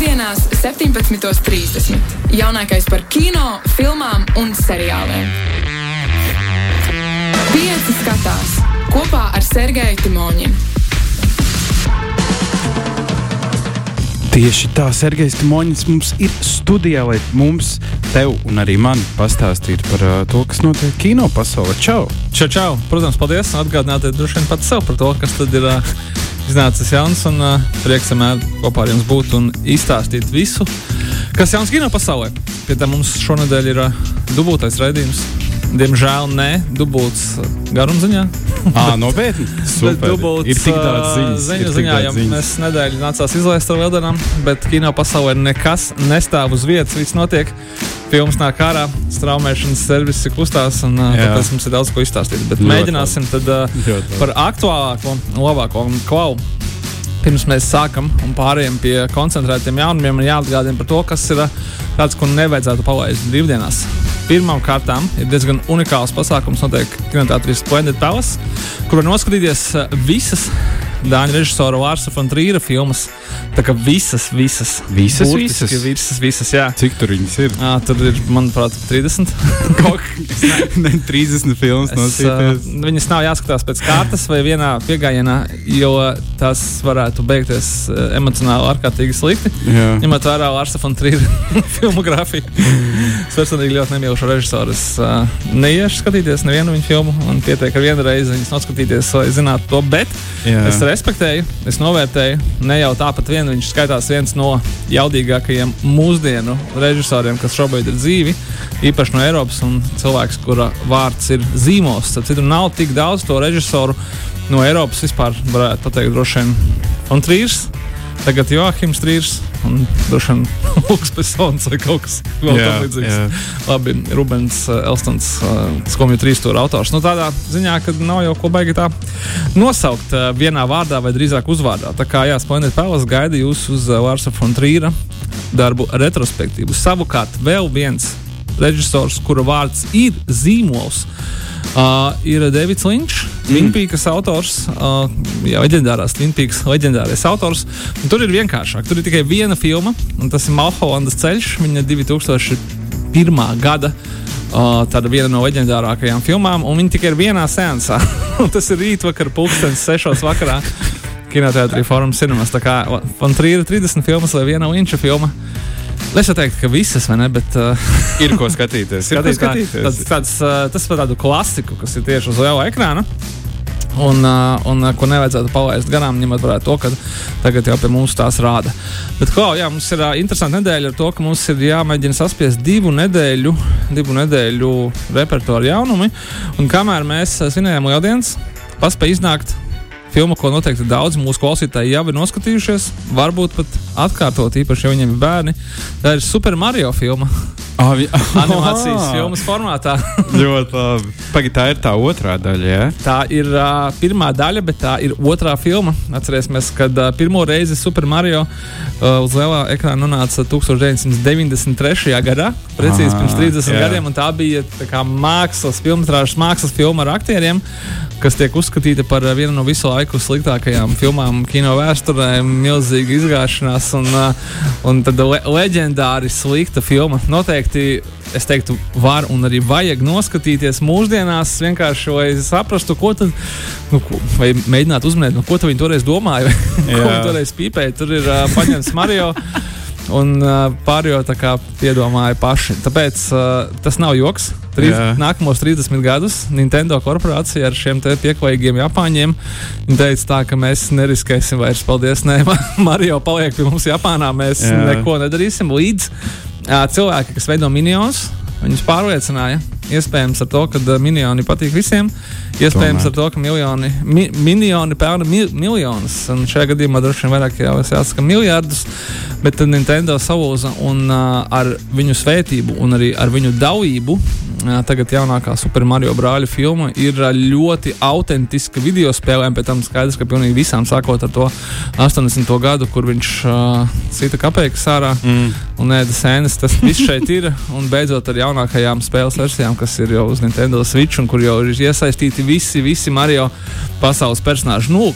Piektdienās, 17.30. Jaunākais par kino, filmām un seriāliem. Pieci skatās kopā ar Sergeju Timoņinu. Tieši tā, Sergejs Timoņins mums ir studijā, lai mums, tev un arī man pastāstītu par uh, to, kas notiek kino pasaulē. Čau! Čau, čau! Protams, paldies! Atgādinājiet droši vien pats sev par to, kas tad ir uh, iznācis jauns. Un uh, prieks vienmēr kopā ar jums būt un izstāstīt visu, kas jauns kino pasaulē. Pie tam mums šonadēļ ir uh, dubultais raidījums. Diemžēl nē, dubults garumziņā. Ah, nopietni! Dubults, ir tik daudz ziņas. Ziņu ziņā, ziņas. mēs nedēļu nācās izlaist ar Lieldienām, bet kino pasaulē nekas nestāv uz vietas, viss notiek. Filmas nāk ārā, straumēšanas servisi kustās, un uh, Jā. tāpēc mums ir daudz ko izstāstīt. Bet Ļoti mēģināsim tad uh, par aktuālāko, labāko un klau. Pirms mēs sākam un pārējām pie koncentrētiem jaunumiem, ir jāatgādina par to, kas ir uh, tāds, ko nevajadzētu palaist brīvdienās. Pirmkārt, ir diezgan unikāls pasākums, notiek Kinoteātris Splendid Palace, kur var noskatīties uh, visas Dāņu režisora Lārsa Fontrīra filmas. Tā kā visas, visas. Visas, visas? visas, visas, jā. Cik tur viņas ir? À, tur ir, manuprāt, 30. Kaut ne 30 filmas no Es, uh, viņas nav jāskatās pēc kārtas vai vienā piegājienā, jo tas varētu beigties uh, emocionāli ārkārtīgi slikti. Jā. Ņemot vērā Lārsa Fontrīra filmogrāfiju. es personīgi ļoti nemīlu šo režisoru. Es uh, neiešu skatīties nevienu viņa filmu un pietiek ar vienu reizi viņas noskatīties, lai zinātu to. Bet Jā. es respektēju, es novērtēju. Ne jau tāpat vien viņš skaitās viens no jaudīgākajiem mūsdienu režisoriem, kas šobrīd ir dzīvi. Īpaši no Eiropas un cilvēks, kura vārds ir zīmols. Tad citur nav tik daudz to režisoru no Eiropas vispār, varētu pateikt, droši vien Fontrīrs. Tagad Joachims Trīrs un droši Pesons vai kaut kas tamlīdzīgs. Labi, Rubens uh, Elstons, uh, skumju trīs stūra autors. Nu, tādā ziņā, ka nav jau ko baigi tā nosaukt uh, vienā vārdā vai drīzāk uzvārdā. Tā kā jā, Splendid Palace gaida jūs uz Lārsa Fontrīra darbu retrospektīvu. Savukārt vēl viens režisors, kura vārds ir zīmols. Uh, ir Davids Linčs, Twinpeaks autors, uh, jau leģendārās Twinpeaks leģendārais autors. Un tur ir vienkāršāk. Tur ir tikai viena filma, un tas ir Malholandas ceļš. Viņa 2001. gada. Uh, tāda viena no leģendārākajām filmām, un viņa tikai ir vienā sensā. Tas ir rītvakar, pulkstenis, 6. vakarā. Kinoteātrī Forum Cinemas. Tā kā man ir 30 filmas vai viena Linča filma. Es jau teiktu, ka visas, vai ne? Bet, uh, Ir ko skatīties. Ir ko skatīties. tāds, tāds, tas par tādu klasiku, kas ir tieši uz liela ekrāna. Un, uh, un ko nevajadzētu palaist garām, ņemot vērā to, ka tagad jau pie mums tās rāda. Bet, ko, jā, mums ir uh, interesanti nedēļa ar to, ka mums ir jāmēģina saspiest divu nedēļu, divu nedēļu repertuāru jaunumi. Un kamēr mēs svinējam Lieldienas, paspēj iznākt filmu, ko noteikti daudz mūsu klausītāji jau ir noskatījušies. Varbūt pat atkārtot, īpaši, ja viņiem ir bērni. Tā ir Super Mario filma. Ah, vi... Animācijas filmas formātā. Ļoti labi. Pagaid, tā ir tā otrā daļa. Ja? Tā ir uh, pirmā daļa, bet tā ir otrā filma. Atcerēsimies, kad uh, pirmo reizi Super Mario uh, uz lielā ekrāna nonāca 1993. gadā, precīzi Ah, pirms 30 jā. gadiem. un Tā bija tā kā mākslas, filmas, mākslas filma ar aktieriem, kas tiek uzskatīta par vienu no visu laiku sliktākajām filmām kino vēsturē. Milzīga izgāšanās un, uh, un tad le leģendāri slikta filma. Noteikti es teiktu, var un arī vajag noskatīties mūsdienās, vienkārši lai saprastu, ko tad, nu, ko, vai mēģināt uzminēt, nu, ko viņi toreiz domāja, vai ko viņi toreiz pīpēja. Tur ir uh, paņemts Mario. Un uh, pārējo tā kā piedomāja paši. Tāpēc uh, tas nav joks. Trīs, nākamos 30 gadus Nintendo korporācija ar šiem te pieklājīgiem Japāņiem teica, tā, ka mēs neriskēsim vairs. Paldies, nē, Mario paliek pie mums Japānā. Mēs Jā. Neko nedarīsim. Līdz cilvēki, kas veido minionus, viņus pārliecināja. Iespējams, ar to, ka minioni patīk visiem. Iespējams, Tomēr. ar to, ka miljoni, mi, minioni pelna mi, miljonus. Un šajā gadījumā droši vien vairāk jau es jāsaka miljardus. Bet Nintendo salūza un uh, ar viņu svētību un arī ar viņu dalību. Tagad jaunākā Super Mario brāļu filma ir ļoti autentiska video spēlēm. Pēc tam skaidrs, ka pilnīgi visām sākot ar to 80. gadu, kur viņš uh, cita kapeikas ārā Mm. Un ēda sēnes. Tas viss šeit ir. Un beidzot ar jaunākajām spēles versijām, kas ir jau uz Nintendo Switch un kur jau ir iesaistīti visi, visi Mario pasaules personāļi. Nu,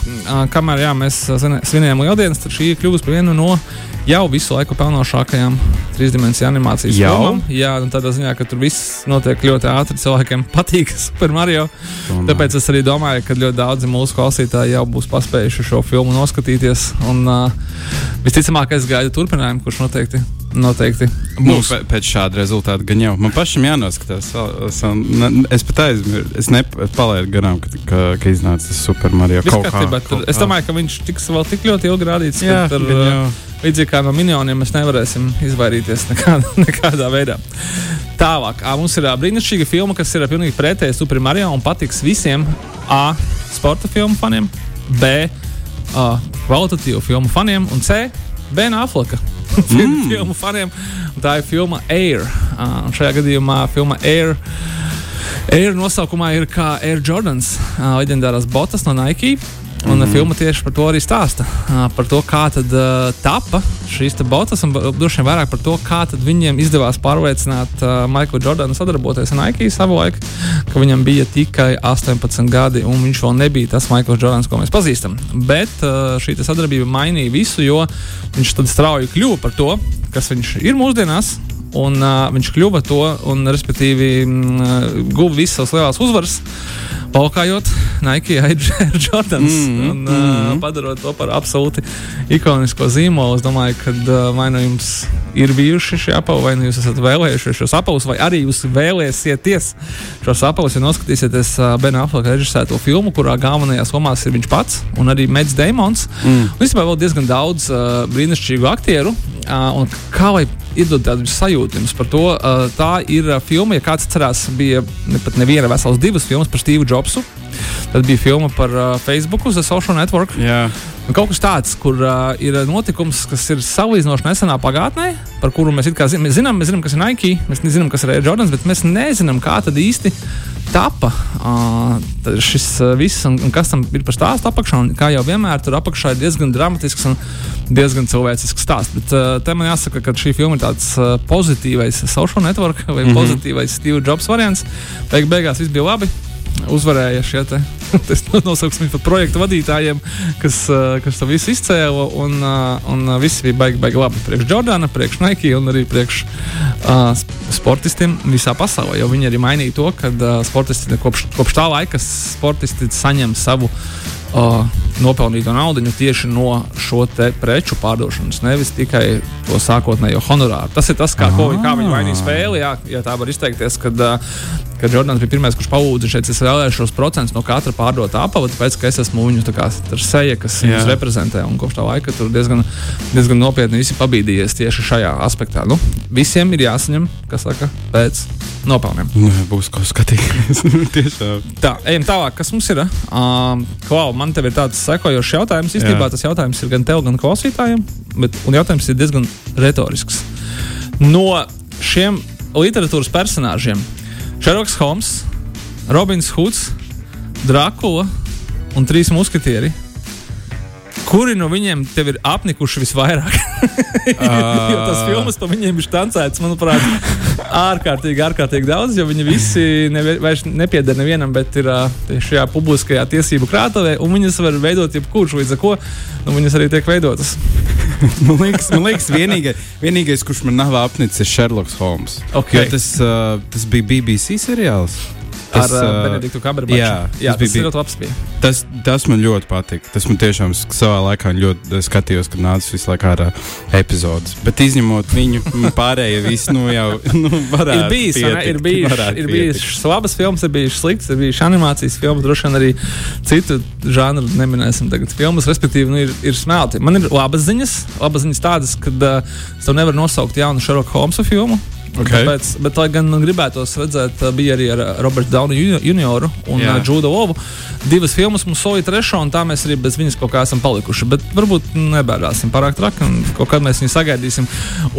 kamēr jā, mēs svinējām Lieldienas, tad šī ir kļuvusi par vienu no jau visu laiku pelnošākajām trīsdimensiju animācijas filmām. Jā, nu, tādā ziņā, ka tur viss notiek ļoti ātri. Cilvēkiem patīk Super Mario. Un, Tāpēc es arī domāju, ka ļoti daudzi mūsu klausītāji jau būs paspējuši šo filmu noskatīties. Un uh, visticamāk, es gaidu turpinājumu, kurš noteikti. Noteikti Nu, būs. pē- pēc šāda rezultāta gan jau. Man pašam jānoskatās. Es, es pat aizmirsu, es nepalaidu garām, ka, ka, ka iznāca tas Super Mario kaut kā. kaut Es kā. domāju, ka viņš tiks vēl tik ļoti ilgi rādīts, Jā, ar, jau. līdzīgi kā no minioniem mēs nevarēsim izvairīties nekādā, nekādā veidā. Tālāk, ā, mums ir brīnišķīga filma, kas ir pilnīgi pretēja Super Mario un patiks visiem A. sporta filmu faniem, B. kvalitatīvu filmu faniem un C. Ben Affleka. Mm. filmu faniem. Tā ir filma Air. Uh, šajā gadījumā filma Air. Air nosaukumā ir kā Air Jordans, uh, leģendārās botas no Nike. Un mm. filma tieši par to arī stāsta. Uh, par to, kā tad uh, tapa šīs botas, un droši vien vairāk par to, kā viņiem izdevās pārliecināt uh, Maiklu Jordanu sadarboties ar Nike savulaik, ka viņam bija tikai 18 gadi, un viņš vēl nebija tas Maikls Jordans, ko mēs pazīstam. Bet uh, šī sadarbība mainīja visu, jo viņš tad strauji kļuva par to, kas viņš ir mūsdienās. Un uh, viņš kļuva to, un respektīvi mm, guva visas savas lielās uzvaras, valkājot Nike Air Jordans Mhm, un uh, mhm. padarot to par absolūti ikonisko zīmolu. Es domāju, ka uh, vai nu jums ir bijuši šie apavi, vai nu jūs esat vēlējušies šos apavus, vai arī jūs vēlēsieties šos apavus, ja noskatīsieties uh, Bena Affleka režisēto filmu, kurā galvenajās lomās ir viņš pats un arī Mets Damons. Mm. Un īstenībā vēl diezgan daudz uh, brīnišķīgu aktieru. Uh, un kā lai iedod tādu sajūtu jums par to, tā ir filma, ja kāds cerās, bija pat neviena vesels divas filmas par Steve'u Jobsu. Tad bija filma par uh, Facebook, The Social Network. Jā, Un kaut kas tāds, kur uh, ir notikums, kas ir salīdzinoši nesenā pagātnē, par kuru mēs zinām, mēs zinām, mēs zinām kas ir Nike, mēs nezinām, kas ir Air Jordans, bet mēs nezinām, kā tad īsti tapa uh, šis uh, viss un, un kas tam ir par stāstu apakšā. Un, kā jau vienmēr, tur apakšā ir diezgan dramatisks un diezgan cilvēcisks stāsts. Bet uh, te man jāsaka, ka šī filma ir tāds uh, pozitīvais social network vai mm. -hmm. pozitīvais Steve Jobs variants. Beig beigās viss bija labi uzvarēja šie te, es nosauksim par projektu vadītājiem, kas, kas to visu izcēla. Un, un viss bija baigi, baigi labi. Priekš Jordana, priekš Nike un arī priekš uh, sportistiem visā pasaulē. Jo viņi arī mainīja to, ka uh, kopš, kopš tā laika sportisti saņem savu. Uh, nopelnīto naudu tieši no šo preču pārdošanas, nevis tikai to sākotnējo honorāru. Tas ir tas, kā, ko, kā viņi mainīja spēli. Jā, ja tā var izteikties, kad, uh, kad Jordans bija pirmais, kurš palūdza šeit, es vēlēšos procentus no katra pārdotā apava, tāpēc, ka es esmu viņu tā kā seja, kas Jā. viņus reprezentē. Un kopš tā laika tur diezgan, diezgan nopietni visi pabīdījies tieši šajā aspektā. Nu, visiem ir jāsaņem, kas saka, pēc nopelniem. nu, būs ko skatīties. Tiešām. Tā, ejam tālāk, kas mums ir. Um, Klau, man te ir tāds sekojošs jautājums. Īstenībā tas jautājums ir gan tev, gan klausītājiem, bet un jautājums ir diezgan retorisks. No šiem literatūras personāžiem - Šerloks Holmes, Robins Hoods, Drakula un trīs muskatieri. Kuri no viņiem tev ir apnikuši visvairāk? jo tas filmas par viņiem ir tancēts, manuprāt, ārkārtīgi, ārkārtīgi daudz, jo viņi visi nevi- vairs nepieder nevienam, bet ir ā, šajā publiskajā tiesību krātuvē, un viņas var veidot jebkurš, līdz ar ko nu, viņas arī tiek veidotas. Man liekas, man liekas vienīgais, vienīgais, kurš man nav apnicis, ir Sherlock Holmes. Ok. Jo Tas, uh, tas bija BBC seriāls. Ar Tas, uh, ā, Benediktu Kamerbaču. jā, jā tas tas, bija- ļoti labs. Bija. Tas, tas man ļoti patika. Tas man tiešām savā laikā ļoti skatījos, kad nāca visu laiku ārā epizodes. Bet izņemot viņu, pārējie visi nu, jau nu, varētu Ir bijis, ne? ir pietikt, bijis, ir pietikt. bijis labas filmas, ir bijis slikts, ir bijis animācijas filmas, droši vien arī citu žanru neminēsim tagad filmas, respektīvi, nu, ir, ir smelti. Man ir labas ziņas, labas ziņas tādas, ka uh, tev nevaru nosaukt jaunu Sherlock Holmesa filmu. Ok. Tāpēc, bet, lai gan gribētos redzēt, uh, bija arī ar uh, Robertu Daunu junioru un Jā. Džudu Lovu. Divas filmas mums solīja trešo, un tā mēs arī bez viņas kaut kā esam palikuši. Bet varbūt nebērāsim pārāk traki, un kaut kad mēs viņu sagaidīsim.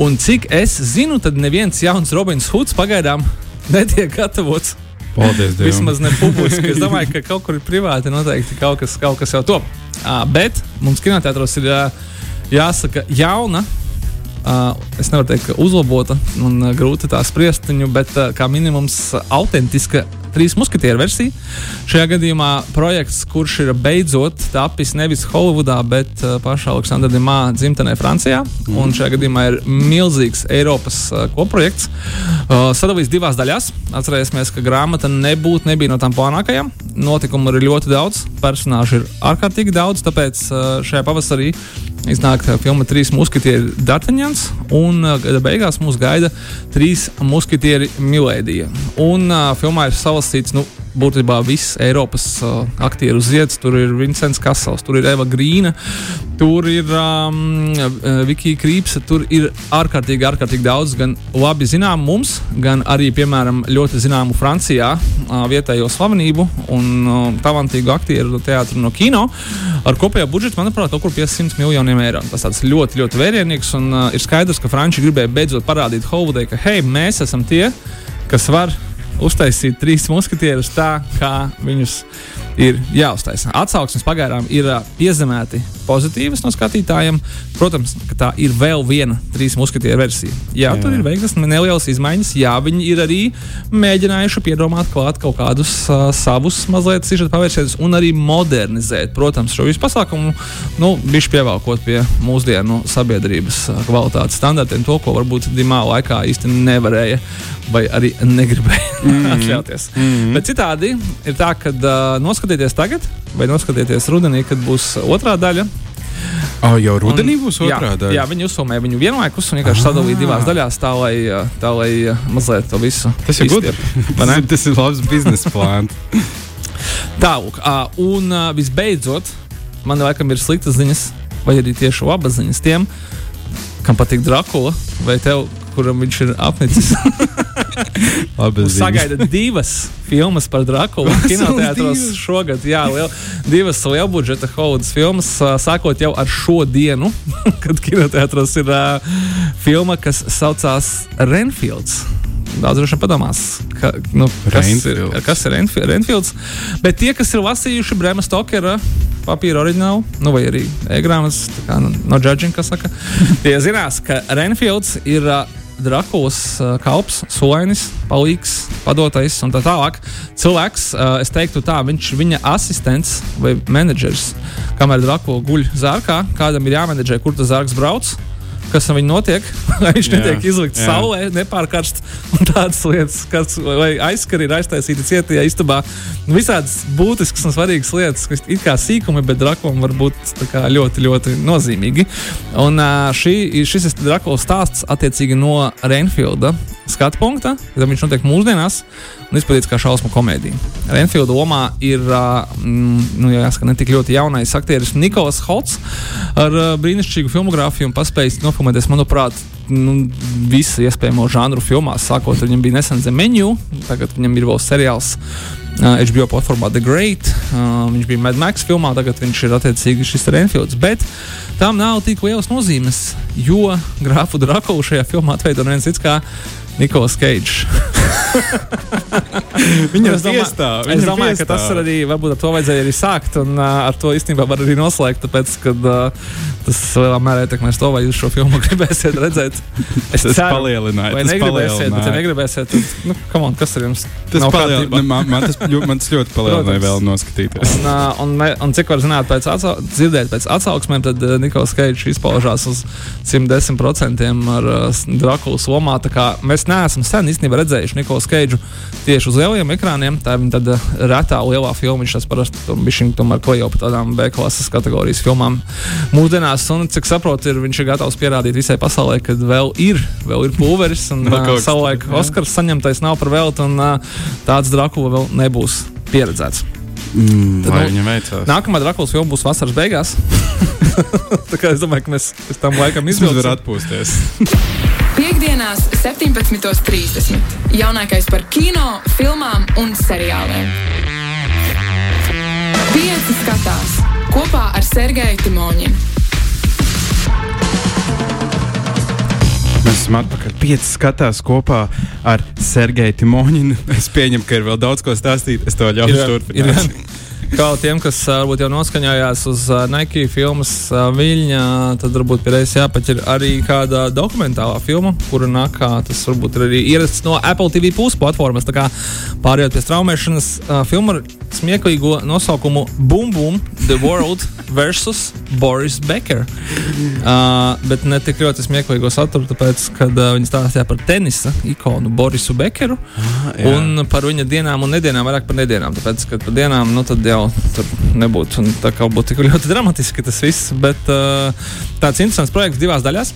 Un cik es zinu, tad neviens jauns Robins Hoods pagaidām netiek gatavots. Paldies Dievam. Vismaz ne publiski. Es domāju, ka kaut kur privāti noteikti kaut kas, kaut kas jau top. Uh, bet mums kinoteātros ir uh, jāsaka jauna. Es nevaru teikt, ka uzlabota un grūti tā spriest viņu, bet kā minimums autentiska trīs muskatieru versija. Šajā gadījumā projekts, kurš ir beidzot tapis nevis Holivudā, bet pašā Aleksandra Dimā dzimtenē Francijā. Mm. Un šajā gadījumā ir milzīgs Eiropas kopprojekts. Uh, sadalīts divās daļās. Atcerēsimies, ka grāmata nebūtu nebija no tām plānākajām. Notikumu ir ļoti daudz, personāžu ir ārkārtīgi daudz, tāpēc šajā pavasarī iznāk filma Trīs muskatieri Dartaņans, un gada beigās mūs gaida trīs muskatieri Milēdija. Un uh, filmā ir salastīts, nu, būtībā viss Eiropas uh, aktieru zieds. Tur ir Vincents Kasels, tur ir Eva Grīna, tur ir um, Vikija Krīpsa. Tur ir ārkārtīgi, ārkārtīgi daudz gan labi zināmu mums, gan arī, piemēram, ļoti zināmu Francijā uh, vietējo slavenību un uh, talantīgu aktieru teātru no kino. Ar kopējo budžetu, manuprāt, kaut kur 500 miljoniem eiro. Tas tāds ļoti, ļoti vērienīgs un uh, ir skaidrs, ka Franči gribēja beidzot parādīt Holivudai, ka hei, mēs esam tie, kas var uztaisīt trīs muskatierus tā, kā viņus ir jāuztaisa. Atsauksmes pagaidām ir piezemēti pozitīvas no skatītājiem. Protams, ka tā ir vēl viena trīs muskatieru versija. Jā, jā, tur ir veiktas nelielas izmaiņas. Jā, viņi ir arī mēģinājuši piedomāt klāt kaut kādus uh, savus mazliet sižeta pavērsienus un arī modernizēt, protams, šo visu pasākumu, nu, bišķi pievelkot pie mūsdienu sabiedrības kvalitātes standartiem, to, ko varbūt Dimā laikā īsti nevarēja vai arī negribēja mm -hmm. atļauties. Mm -hmm. Bet citādi ir tā, ka uh, noskatieties tagad, vai noskatieties rudenī, kad būs otrā daļa. Oh, jau rudenī un, būs otrā jā, daļa. Jā, viņi uzfilmēja viņu vienlaikus un vienkārši sadalīja divās daļās, tā lai, tā, lai mazliet to visu. Tas ir gudri. tas ir labs biznesa plāns. Tālāk, uh, un visbeidzot, man laikam ir sliktas ziņas, vai arī tieši labas ziņas tiem, kam patīk Drakula, vai tev, kuram viņš ir apnicis. Sagaida divas filmas par Drakulu kinoteātros šogad. Jā, liel, divas lielbudžeta Hollywoods filmas, sākot jau ar šo dienu, kad kinoteātros ir uh, filma, kas saucās Renfields. Daudz droši padomās, ka, nu, kas, ir, kas ir Renfields. Bet tie, kas ir lasījuši Brema Stokera papīra oriģinālu, nu, vai arī e-grāmatas, no, no judging, kas saka, tie zinās, ka Renfields ir. Uh, Drakulas uh, kalps, solainis, palīgs, padotais un tā tālāk. Cilvēks, uh, es teiktu, tā, viņš ir viņa asistents vai menedžers. Kamēr Drakula guļ zārkā, kādam ir jāmenedžē, kur tas zārks brauc kas ar viņu notiek. Viņš netiek izlikts jā. saulē, nepārkarst un tādas lietas, kas aizskari ir aiztaisīti cietajā istabā. Visādas būtiskas un svarīgas lietas, kas ir kā sīkumi, bet drakonam var būt ļoti, ļoti nozīmīgi. Un šī, šis ir Drakola stāsts attiecīgi no Renfielda skatu punkta, kad viņš notiek mūsdienās un izplatīts kā šausmu komēdija. Renfielda lomā ir mm, nu, jāsaka, ne tik ļoti jaunais aktieris Nikolas Holts ar uh, brīnišķīgu filmogrāfiju un paspējis nofilmēties, manuprāt, nu, visu iespējamo žanru filmās. Sākot, viņam bija nesen zemeņu, tagad viņam ir vēl seriāls. Uh, HBO platformā The Great. Uh, viņš bija Mad Max filmā, tagad viņš ir attiecīgi šis Renfields. Bet tam nav tik lielas nozīmes, jo grāfu Drakulu šajā filmā atveido neviens cits kā Nikolas Keidžs. Viņam domāju, piestāv, es domāju piestāv. ka tas arī varbūt ar to vajadzēja arī sākt, un uh, ar to īstenībā var arī noslēgt, tāpēc, ka uh, tas lielā mērā ietekmēs to, vai jūs šo filmu gribēsiet redzēt. Es tas ceru, palielināju. Vai tas negribēsiet, bet ja negribēsiet, tad, nu, come on, kas ar jums? Tas, paliel, ne, man, man, tas, ļo, man tas ļoti palielināja vēl noskatīties. Un, uh, un, un cik var zināt pēc atsau, dzirdēt pēc atsauksmēm, tad uh, Nikolas Keidžs izpaužās uz 110% ar uh, Drakulas lomā. Mēs neesam sen īstenībā redzējuši Nikolu Keidžu tieši uz lieliem ekrāniem. Tā ir tāda retā lielā filma. Viņš tas parasti tomēr klejo pa tādām B klases kategorijas filmām mūsdienās. Un, cik saprotu, ir, viņš ir gatavs pierādīt visai pasaulē, ka vēl ir, vēl ir pulveris. Un uh, savulaik Oskars saņemtais nav par velti, un uh, tāds Drakula vēl nebūs pieredzēts. Mm, Tad, nu, viņam veicās. Nākamā Drakulas filma būs vasaras beigās. Tā kā es domāju, ka mēs tam laikam izdarām atpūsties. Piektdienās, 17.30. Jaunākais par kino, filmām un seriāliem. Pieci skatās kopā ar Sergeju Timoņinu. Esam atpakaļ. Pieci skatās kopā ar Sergeju Timoņinu. Es pieņemu, ka ir vēl daudz ko stāstīt. Es to ļaušu turpināt. Kā tiem, kas varbūt jau noskaņojās uz Nike filmas viļņa, tad varbūt reizes jāpaķer arī kāda dokumentālā filma, kura nāk, kā tas varbūt ir arī ierasts no Apple TV puses platformas. Tā kā pārējot pie straumēšanas, filma ar smieklīgo nosaukumu Boom Boom The World vs. Boris Becker. Uh, bet ne tik ļoti smieklīgo saturu, tāpēc, kad uh, viņi stāstīja par tenisa ikonu Borisu Bekeru Ah, jā. un par viņa dienām un nedēļām, vairāk par nedēļām. Tāpēc, kad par dienām, nu jau tur nebūtu tā kā būtu tik ļoti dramatiski tas viss. Bet uh, tāds interesants projekts divās daļās.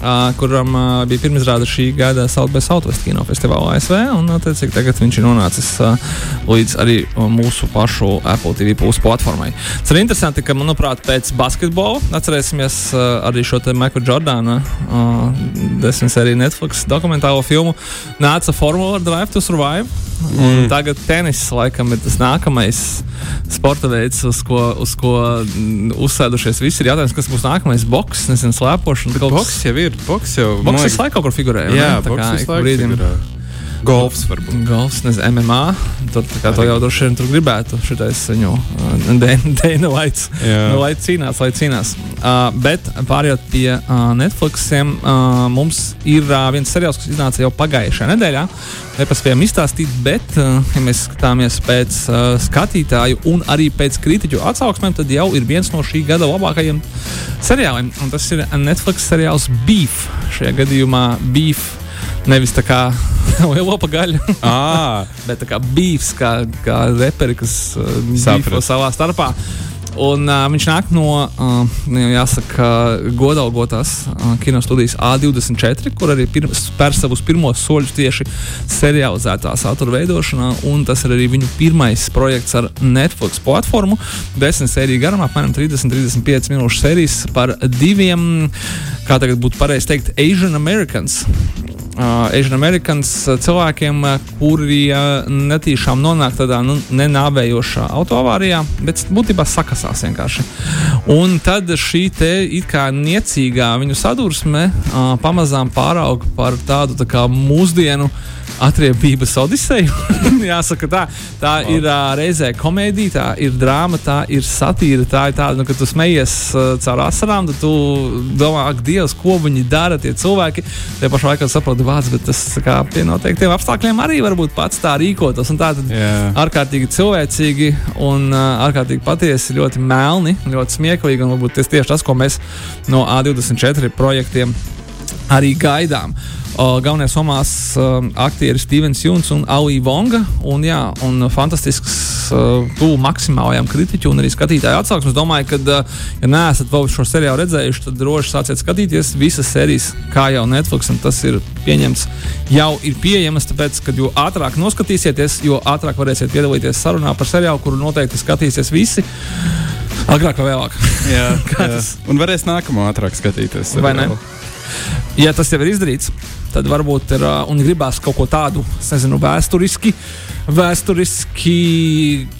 Uh, kuram uh, bija pirmizrāde šī gada South by Southwest kino festivālā ASV. Un, attiecīgi, tagad viņš ir nonācis uh, līdz arī mūsu pašu Apple TV plus platformai. Tas ir interesanti, ka, manuprāt, pēc basketbola atcerēsimies uh, arī šo te Maikla Jordāna uh, desmit sēriju Netflix dokumentālo filmu nāca Formula Drive to Survive. Mm. Tagad tenis laikam ir tas nākamais sporta veids, uz ko, uz ko mm, uzsēdušies visi. Ir jautājums, kas būs nākamais? Boks, nezinu, slēpošana. Boks jau ir. Boks jau Boks visu laiku kaut kur figurē. vai Jā, boks kā visu ik Golfs varbūt. Golfs, nezinu, MMA. Tur, to jau droši vien tur gribētu. Šitais viņu Dēna Laits. Nu, lai cīnās, lai cīnās. Uh, bet pārējot pie uh, Netflixiem, uh, mums ir uh, viens seriāls, kas iznāca jau pagājušajā nedēļā. Nepaspējām izstāstīt, bet, uh, ja mēs skatāmies pēc uh, skatītāju un arī pēc kritiķu atsauksmēm, tad jau ir viens no šī gada labākajiem seriāliem. Un tas ir Netflix seriāls Beef. Šajā gadījumā Beef. Nevis tā kā liela pagaļa, Ah, bet tā kā beefs, kā, kā reperi, kas uh, beefo savā starpā. Un, uh, viņš nāk no, uh, nu, jāsaka, godalgotās uh, kinostudijas A24, kur arī spēr savus pirmos soļus tieši serializētā satura veidošanā. un Tas ir arī viņu pirmais projekts ar Netflix platformu. Desmit sēriju garumā, apmēram 30-35 minūšu sērijas par diviem, kā tagad būtu pareizi teikt, Asian Americans Asian Americans cilvēkiem, kuri netīšām nonāk tādā nu, nenāvējošā autoavārijā, bet būtībā sakasās vienkārši. Un tad šī te it kā niecīgā viņu sadursme pamazām pārauga par tādu tā kā mūsdienu. Atriebības odiseju. Jāsaka, tā, tā wow. ir uh, reizē komēdija, tā ir drāma, tā ir satīra. Tā ir tāda, nu, ka tu smejies uh, caur asarām, tad tu domā, ak, Dievs, ko viņi dara, tie cilvēki. Tie pašā laikā saproti vārds, bet tas kā, pie noteiktiem apstākļiem arī varbūt pats tā rīkotos. Un Tā tad Jā. ārkārtīgi cilvēcīgi un uh, ārkārtīgi patiesi, ļoti melni, ļoti smieklīgi. Un varbūt tas tieši tas, ko mēs no A24 projektiem arī gaidām. O, Galvenais somās um, aktieris Stevens Juns un Alija Vonga. Un, jā, un fantastisks, tuvu maksimālajām kritiķu un arī skatītāju atsauksmes. Domāju, ka, ja neesat vēl šo seriālu redzējuši, tad droši sāciet skatīties visas sērijas, kā jau Netflix. un Tas ir pieņemts, jau ir pieejams. Tāpēc, kad jo ātrāk noskatīsieties, jo ātrāk varēsiet piedalīties sarunā par seriālu, kuru noteikti skatīsies visi. Agrāk vai vēlāk. jā, tas? Un varēs nākamo ātrāk skatīties. Vai ne? seriālu. Ja tas jau ir izdarīts, tad varbūt ir un gribās kaut ko tādu, nezinu, vēsturiski, vēsturiski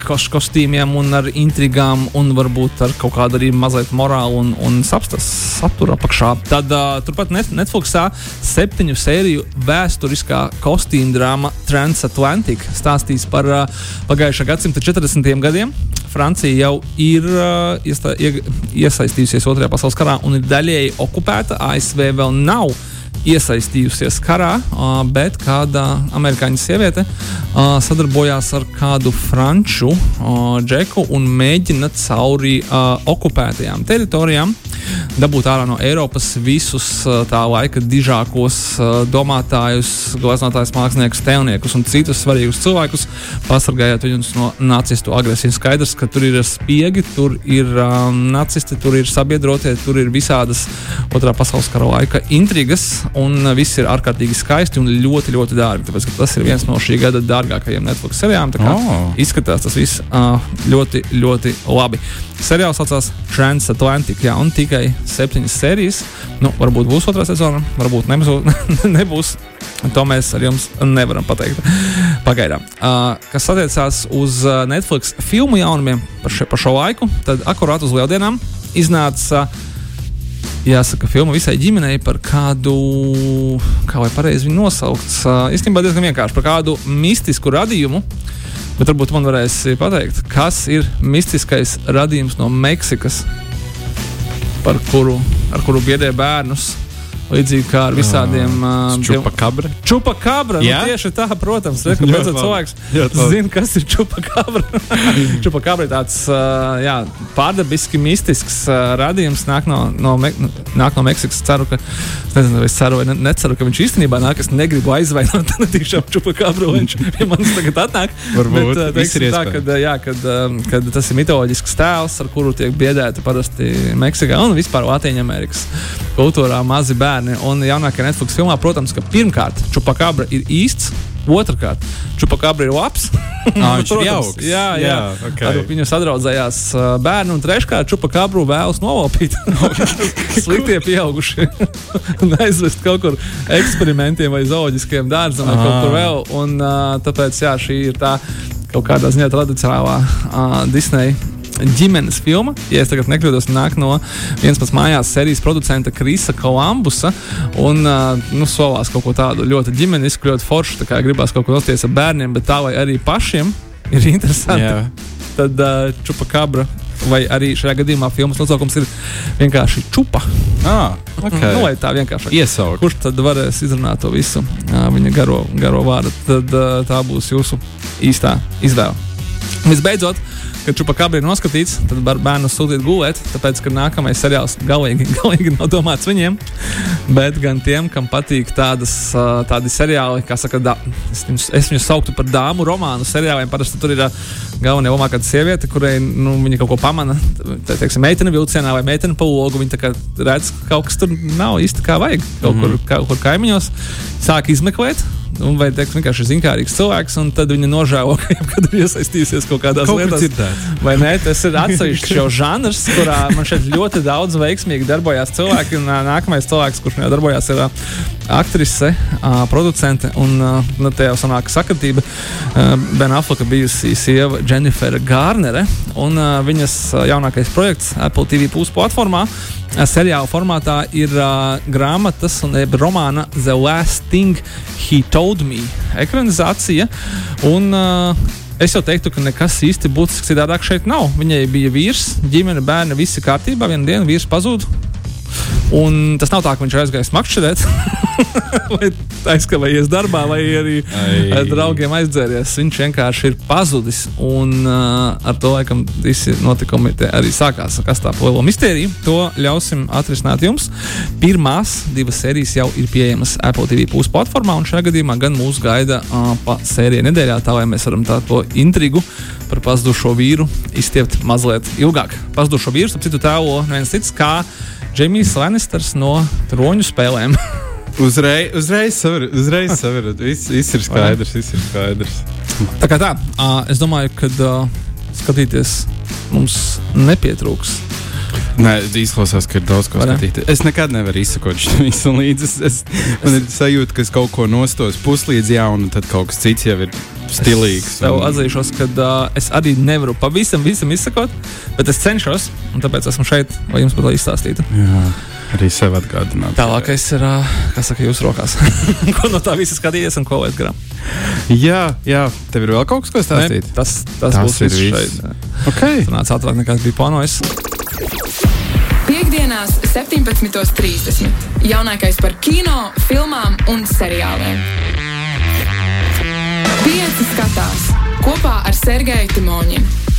koš, kostīmiem un ar intrigām, un varbūt ar kaut kādu arī mazliet morālu un, un sapstas satura apakšā. Tad uh, turpat Net Netflixā septiņu sēriju vēsturiskā kostīm drāma Transatlantic stāstīs par uh, pagājušā gadsimta 40. gadiem. Francija jau ir uh, iesta, ieg, iesaistījusies Otrajā pasaules karā un ir daļēji okupēta. ASV vēl nav iesaistījusies karā, uh, bet kāda amerikāņu sieviete uh, sadarbojās ar kādu franču uh, džeku un mēģina cauri uh, okupētajām teritorijām dabūt ārā no Eiropas visus uh, tā laika dižākos uh, domātājus, glaznotājus, māksliniekus, tēlniekus un citus svarīgus cilvēkus, pasargājot viņus no nacistu agresijas. Skaidrs, ka tur ir spiegi, tur ir um, nacisti, tur ir sabiedrotie, tur ir visādas otrā pasaules kara laika intrigas, un viss ir ārkārtīgi skaisti un ļoti, ļoti dārgi. Tāpēc tas ir viens no šī gada dārgākajiem Netflix kā Oh. Izskatās tas viss uh, ļoti, ļoti labi. Seriāls saucās Transatlantic, jā, un tikai septiņas sērijas. Nu, varbūt būs otrā sezona, varbūt nebūs. nebūs. To mēs ar jums nevaram pateikt. Pagaidām. Uh, kas attiecās uz uh, Netflix filmu jaunumiem par, še, par šo laiku, tad akurāt uz lieldienām iznāca. Uh, Jāsaka, filma visai ģimenei par kādu, kā lai pareizi viņu nosaukt, uh, īstenībā diezgan vienkārši par kādu mistisku radījumu, Bet varbūt man varēs pateikt, kas ir mistiskais radījums no Meksikas, par kuru, kuru biedē bērnus. Līdzīgi kā ar visādiem uh, čupakabra. Čupakabra. Nu, tieši tā, protams, re, beidzot cilvēks zina, kas ir čupakabra. čupakabra ir tāds uh, jā, pārdabiski mistisks uh, radījums, nāk no, no, me, nāk no Meksikas. Ceru, ka, nezinu, es ceru, vai ne, neceru, ka viņš īstenībā nāk. Es negribu aizvainot tiešām čupakabru, viņš pie manis tagad atnāk. Varbūt Bet, uh, teiksim, tā, kad, jā, kad, um, kad tas ir mitoloģisks tēls, ar kuru tiek biedēti parasti Meksikā un vispār Latvijas Amerikas kultūrā mazi bērni bērni. Un jaunākajā Netflix filmā, protams, ka pirmkārt Čupakabra ir īsts. Otrakārt, Čupakabra ir labs. Ah, viņš ir jauks. Jā, jā. jā okay. ar viņu sadraudzējās bērni. Un treškārt, Čupakabru vēlas novalpīt. Sliktie pieaugušie. aizvest kaut kur eksperimentiem vai zooloģiskiem dārzam vai kaut kur vēl. Un, tāpēc jā, šī ir tā kaut kādā ziņā tradicionālā uh, Disneja ģimenes filma. Ja es tagad nekļūdos, nāk no vienas pats mājās sērijas producenta Krisa Kolambusa. Un uh, nu, solās kaut ko tādu ļoti ģimenisku, ļoti foršu. Tā kā gribās kaut ko nosties ar bērniem, bet tā vai arī pašiem ir interesanti. Jā. Tad uh, čupakabra. Vai arī šajā gadījumā filmas nosaukums ir vienkārši čupa. Ah, okay. nu, vai tā vienkārši iesaukt. Kurš tad varēs izrunāt to visu viņa garo, garo vārdu? Tad tā būs jūsu īstā izvēle. Visbeidzot, kad čupakabri ir noskatīts, tad var bērnu sūtīt gulēt, tāpēc, ka nākamais seriāls galīgi, galīgi nav domāts viņiem, bet gan tiem, kam patīk tādas, tādi seriāli, kā saka, da, es, viņus, es viņus sauktu par dāmu romānu seriāliem. Parasti tur ir galvenā lomā kāda sieviete, kurai nu, viņa kaut ko pamana, tā, teiksim, meitene vilcienā vai meitene pa logu. Viņa redz, ka kaut kas tur nav īsti kā vajag. Kaut mm -hmm. kur, kaut kur kaimiņos sāk izmeklēt un, vai teiks, vienkārši zinkārīgs cilvēks, un tad viņa nožēlo, ka jebkad ir iesaistījusies kaut kādās kaut lietās. Dzirdēt. Vai ne? Tas ir atsevišķs jau žanrs, kurā man šeit ļoti daudz veiksmīgi darbojās cilvēki. Un nākamais cilvēks, kurš manā darbojās, ir aktrise, producente un nu, te jau sanāk sakatība. Ben Affleka bijusī sieva Jennifer Gārnere un viņas jaunākais projekts Apple TV Plus platformā seriāla formātā ir uh, grāmatas un romāna The Last Thing He Told Me ekranizācija. Un, uh, Es jau teiktu, ka nekas īsti būtisks citādāk šeit nav. Viņai bija vīrs, ģimene, bērni, visi kārtībā. Vienā dienā vīrs pazuda Un tas nav tā, ka viņš aizgājis makšķerēt, vai aizkavējies darbā, vai arī ar draugiem aizdzēries. Viņš vienkārši ir pazudis. Un uh, ar to laikam visi notikumi arī sākās. Kas tā lielo mistēriju, to ļausim atrisināt jums. Pirmās divas sērijas jau ir pieejamas Apple TV puses platformā, un šajā gadījumā gan mūs gaida uh, pa sēriju nedēļā, tā lai mēs varam tā to intrigu par pazudušo vīru izstiept mazliet ilgāk. Pazudušo vīru, ap citu tēlo neviens cits kā Džeimijs Lannisters no troņu spēlēm. uzreiz, uzreiz saprotu, uzreiz saprotu. Viss, viss ir skaidrs, viss ir skaidrs. Tā kā tā, uh, es domāju, ka uh, skatīties mums nepietrūks. Nē, izklausās, ka ir daudz ko skatīt. Es nekad nevaru izsekot šo visu līdzi. Es, es, man ir sajūta, ka es kaut ko nostos puslīdz jaunu, un tad kaut kas cits jau ir stilīgs. Es tev atzīšos, ka uh, es arī nevaru pavisam visam izsekot, bet es cenšos, un tāpēc esmu šeit, lai jums par to izstāstītu. Jā. Arī sev atgādināt. Tālākais ir, kas saka, jūsu rokās. ko no tā visa skatījies un ko vajag grām? Jā, jā, tev ir vēl kaut kas, ko stāstīt. Ne, tas, tas, tas būs viss šeit. Okay. Sanāca ātrāk nekā es biju plānojis. Piektdienās, 17.30. Jaunākais par kino, filmām un seriāliem. Pieci skatās kopā ar Sergeju Timoņinu.